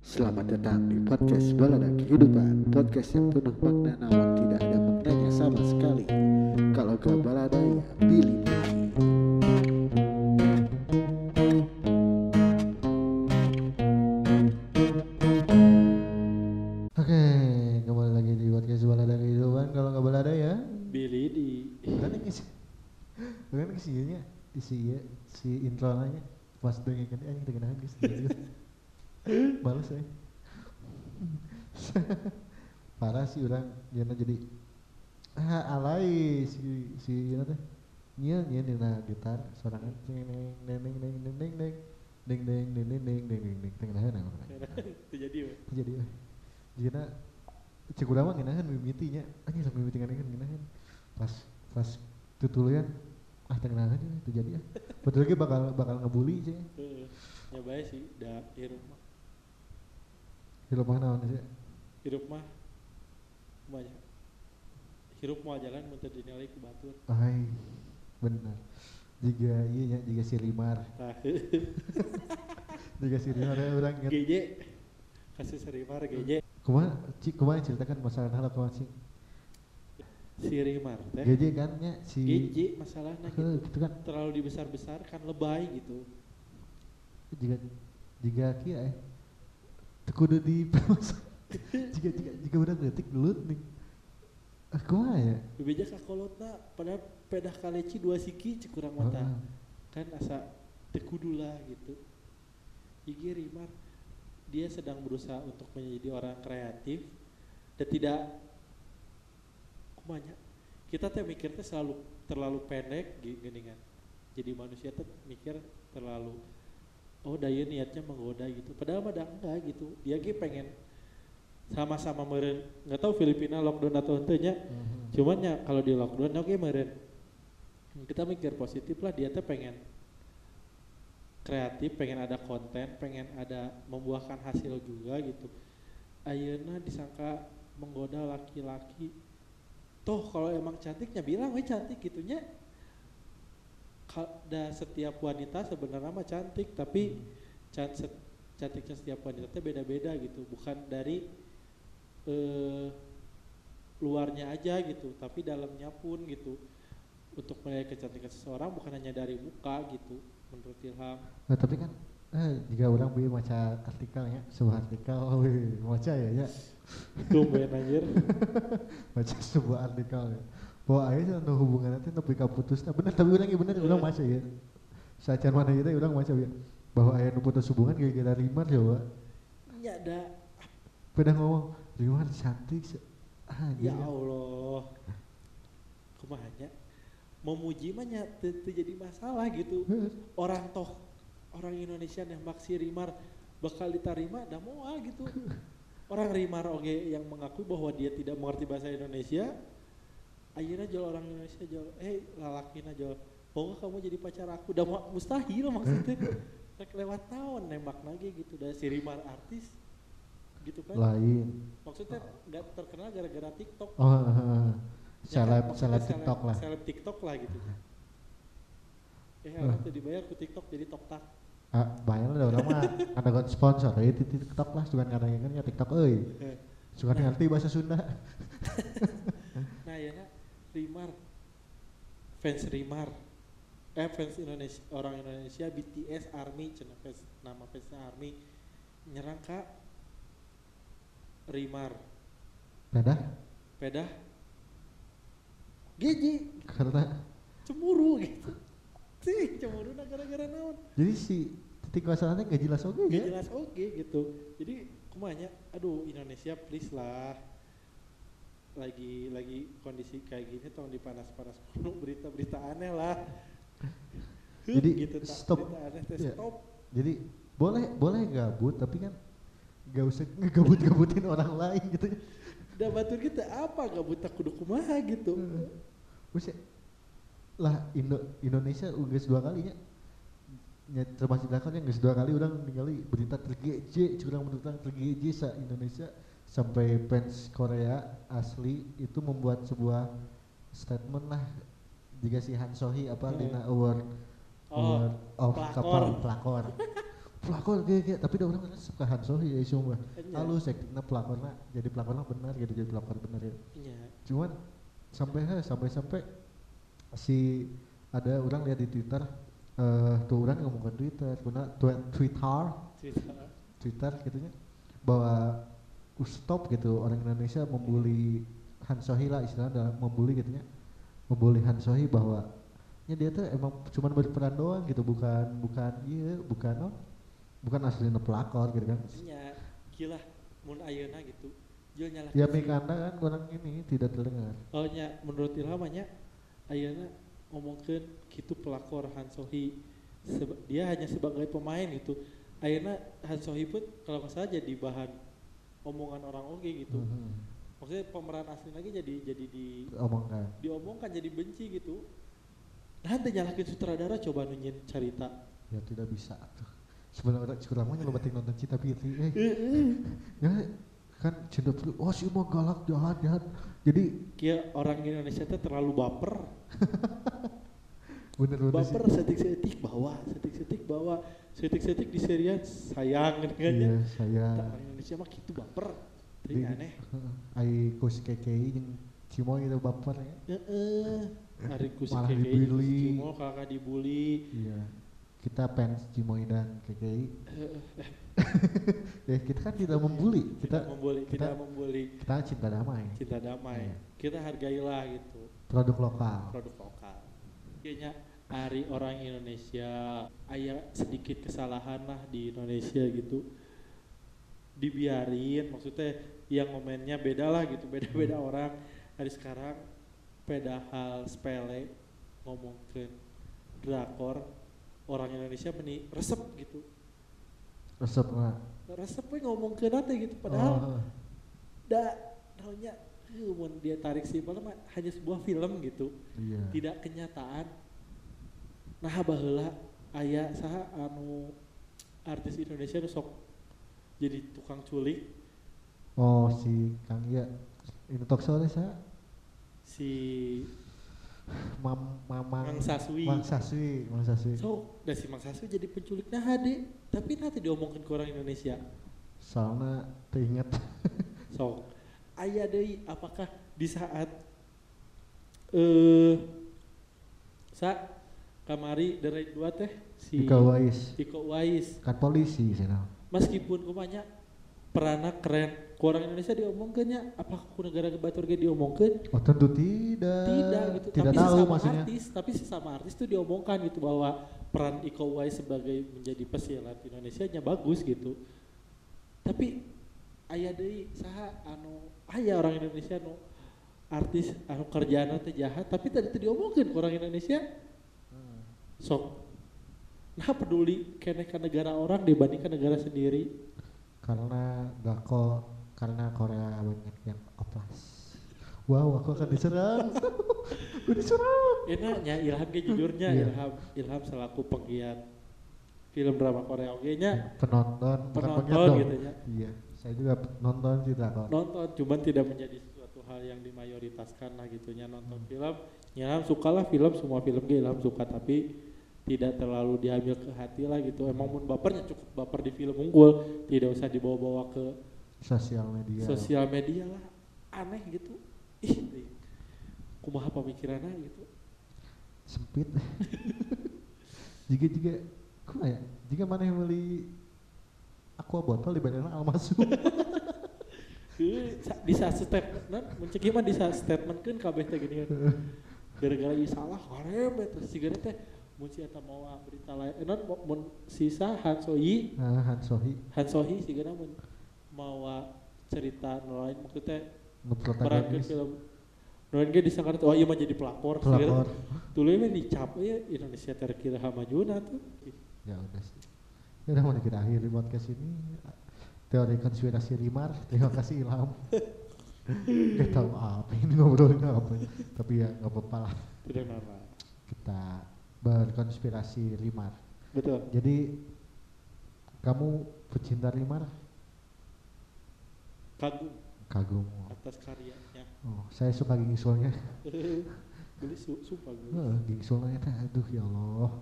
Selamat datang di podcast Balada Kehidupan. Podcast yang penuh makna namun tidak ada maknanya sama sekali. Kalau gak balada ya pilih Oke, kembali lagi di podcast Balada Kehidupan. Kalau nggak balada ya, Billy di. Ini sih, isinya isi si intro nya pas dengerin kan anjing terkenalan guys. Males ya. Parah sih orang yana jadi ah alay si si yana teh. Nya nya dina gitar sorangan neng neng neng neng neng neng neng ding ding ding ding ding ding ding ding terkenalan itu jadi we. jadi eh jika cek urang mah ngeunaheun mimitinya anjing sok mimiti ngeunaheun ngeunaheun pas pas tutuluyan ah teu ngeunaheun ya, itu jadi ah betul lagi bakal bakal ngebully sih. Ya bae sih, da hirup mah. Hirup mah naon sih Hirup mah banyak. Hirup mau jalan mun teu dinilai ku batur. ai benar jika iya nya jika si Rimar Tah. jika si Rimar ya urang inget GJ kasus Rimar GJ kumaha cik kumaha ceritakan masalah halap kumaha sih si Rimar teh. GJ kan nya si GJ masalahnya gitu. gitu kan Terlalu dibesar-besarkan lebay gitu. jika jika kia eh kudu di jika jika jika udah detik gelut nih. Ah kumaha ya? Bebeja ka kolotna padahal pedah kaleci dua siki cek urang mah tah. Heeh. kan asa tekudu lah gitu. Igi Rimar dia sedang berusaha untuk menjadi orang kreatif dan tidak kumanya. Kita teh mikir teh selalu terlalu pendek gi- gini kan. Jadi manusia teh mikir terlalu oh daya niatnya menggoda gitu. Padahal mah dah enggak gitu. Dia ge pengen sama-sama meren. Nggak tahu Filipina lockdown atau henteu nya Mhm. cuman ya kalau di lockdown oke meren. Kita mikir positif lah. Dia tuh pengen kreatif pengen ada konten pengen ada membuahkan hasil juga gitu. Ayeuna disangka menggoda laki-laki. Toh kalau emang cantiknya bilang we cantik gitunya da setiap wanita sebenarnya mah cantik tapi can- se- cantiknya setiap wanita teh beda-beda gitu. Bukan dari eh luarnya aja gitu tapi dalamnya pun gitu. Untuk menilai kecantikan seseorang bukan hanya dari muka gitu menurut Ilham. Nah, tapi kan eh jika orang beli maca artikelnya sebuah artikel wih maca ya ya. Tumben anjir. Baca sebuah artikel ya bahwa akhirnya nu hubungan nanti nepi ka putus. Nah bener tapi orang bener orang maca ya. Sacan mana kita orang maca ya. Bahwa ayah nu putus hubungan gara-gara rimar ya Wak. ya ada. Pada ngomong rimar cantik ah ya gila. Allah. Kumahanya memuji mah jadi masalah gitu. Orang toh orang Indonesia nembak si Rimar bakal diterima dah moal gitu. Orang Rimar oge yang mengakui bahwa dia tidak mengerti bahasa Indonesia akhirnya jual orang Indonesia jual eh lalakina jual mau kamu jadi pacar aku. Udah mu- mustahil maksudnya. Rek lewat tahun nembak lagi gitu. Dari si Rimar artis gitu kan? Lain. Maksudnya nggak terkenal gara-gara TikTok. Oh. Ya kan, seleb maksudnya seleb tiktok lah. seleb TikTok lah gitu. Eh orang tuh dibayar ke TikTok jadi tok tak. Ah bayar lah orang mah. Ada got sponsor. Ya di tiktok lah suka ngadang kan ya tiktok euy Eh, suka Nah. ngerti bahasa Sunda. Nah ya nak Rimar. Fans Rimar. Eh fans Indonesia orang Indonesia BTS Army cenah fans nama fansnya Army. Nyerang kak. Rimar. Dadah pedah. Gigi. Karena cemburu gitu. Sih cemburu nah gara-gara naon. Jadi si titik masalahnya gak jelas oke Gak ya? jelas oke gitu. Jadi kumanya aduh Indonesia please lah lagi lagi kondisi kayak gini tolong dipanas-panas kuno berita-berita aneh lah. Jadi, gitu tak stop. berita aneh teh Iya. stop. Jadi boleh boleh gabut tapi kan gak usah ngegabut-gabutin orang lain gitu. Dan batur kita apa? Gak buta kudu kumaha gitu. Maksudnya, lah Indo, Indonesia udah dua kali ya ya termasuk belakang yang dua kali orang ningali berita tergeje curang berita tergeje sa Indonesia sampai fans Korea asli itu membuat sebuah statement lah jika si Han Sohee apa Hmm. Lina Award Oh, Award of pelakor. kapal pelakor pelakor kayak kayak tapi orang kan suka Hansohi ya cuma Iya. halus aktingnya pelakornya jadi pelakornya benar gitu jadi pelakor benar ya Iya. cuman sampai he, sampai sampai si ada orang lihat di Twitter eh tuh orang ngomong ke Twitter twe- Twitter Twitter. Twitter gitunya bahwa stop gitu orang Indonesia membuli Han Sohi lah istilahnya dalam membuli gitu ya membuli Han Sohi bahwa ya dia tuh emang cuman berperan doang gitu bukan bukan iya bukan oh, bukan aslinya pelakor gitu kan Nya gila mun ayeuna gitu. Jual nyala. ya mik anda kan orang ini tidak terdengar Oh nya menurut Ilham nya ayeuna ngomongkeun kitu pelakor Han Sohi Seba- dia hanya sebagai pemain gitu. Ayeuna Han Sohi pun kalau nggak salah jadi bahan omongan orang oke gitu. Mhm. Maksudnya pemeran asli lagi jadi jadi di omongkan diomongkan jadi benci gitu. Nanti nyalakin sutradara coba nunyin cerita. ya tidak bisa tuh sebenarnya kurang mah lo batik nonton Cita Piti eh ya kan cinta Piti oh si mau galak jahat jahat jadi Kia orang Indonesia teh terlalu baper. bener-bener sih. Baper setik-setik bawa, setik-setik bawa, setik-setik di serian sayang kan ya. iya saya Tak, Orang Indonesia mah gitu baper. Tapi Di- aneh. ai kus kekei jeung Cimoy itu baper ya Heeh. Hari ku si Malah Keke jeung dibully. si Cimo kakak dibully. iya kita fans Cimoy dan kekei ya kita kan tidak membuli Tidak kita membuli, kita- tidak membuli kita cinta damai cinta damai. Iya. Kita hargailah gitu. produk lokal produk lokal. Kayaknya hari orang Indonesia ayah sedikit kesalahan lah di Indonesia gitu dibiarin maksudnya yang komennya beda lah gitu beda-beda orang. Hari sekarang beda hal sepele ngomong ke drakor orang Indonesia meni resep gitu. Resep mah resep we ngomong ke nanti gitu padahal oh, da naonnya heuh, mun dia tarik simpel mah hanya sebuah film gitu. Iya. Tidak kenyataan. Nah baheula aya saha anu artis Indonesia nu sok jadi tukang culik oh si Kang iya. Ini talk show saya si mam mamang. Mang Saswi. Mang Saswi Mang Saswi. So dan si Mang Saswi jadi penculik. Nah hade tapi nanti diomongin ke orang Indonesia. Soalnya teringat. So aya deui apakah di saat eh sa kamari dari dua teh? Si Ika Wais. Iko Wais. Kan polisi sana meskipun kumanya peranak keren ku orang Indonesia diomongkannya apakah ku negara batur ge diomongkan? Oh tentu tidak. Tidak gitu. Tidak tapi tahu sesama maksudnya. artis tapi sesama artis tuh diomongkan gitu bahwa peran Iko Uwais sebagai menjadi pesilat Indonesia nya bagus gitu. Tapi aya deui saha anu aya orang Indonesia anu artis anu kerjaan teh jahat tapi tadi teu diomongkeun ku orang Indonesia. Sok nah peduli kene ka negara orang dibandingkan negara sendiri. Karena Gako karena Korea banyak yang oplas wow aku akan diserang. Aku diserang. Enaknya Ilham ge jujurnya Iya. Ilham Ilham selaku penggiat film drama Korea oge nya penonton bukan penonton penonton gitu ya. Iya saya juga nonton sih drakor nonton cuman tidak menjadi sesuatu hal yang dimayoritaskan lah gitunya nonton film. Ilham suka lah film semua film ge Ilham suka tapi tidak terlalu diambil ke hati lah gitu. Emang mun bapernya cukup baper di film unggul tidak usah dibawa-bawa ke sosial media. sosial media lah. Aneh gitu. Ih kumaha pemikirannya gitu. Sempit. Jika jika kok ya? Jika mana yang beli aqua botol di bandara almasu di saat statement mencek mah di saat statement kan kabeh teh gini kan. Gara-gara salah karem eta sigana teh mun si eta mau berita lain. Eh, non mun sisa Han Soyi nah Han Sohi Han Sohi sigana mun mau cerita nu lain. Maksudnya merankeun ngeprotagonis film ge disangka oh ieu mah jadi pelakor pelakor tuluy mah dicap ya Indonesia terkira hamajuna tuh ya udah sih. Ya udah mau kita akhiri podcast ini teori konspirasi Rimar. Terima kasih Ilham. Gak tahu apa ini ngobrolin apa. Tapi ya nggak apa-apa lah. Tidak nama kita berkonspirasi Rimar betul. Jadi kamu pecinta Rimar kagum kagum. Atas karyanya oh saya suka gingsulnya beli su sumpah gue Heeh, gingsulnya aduh ya Allah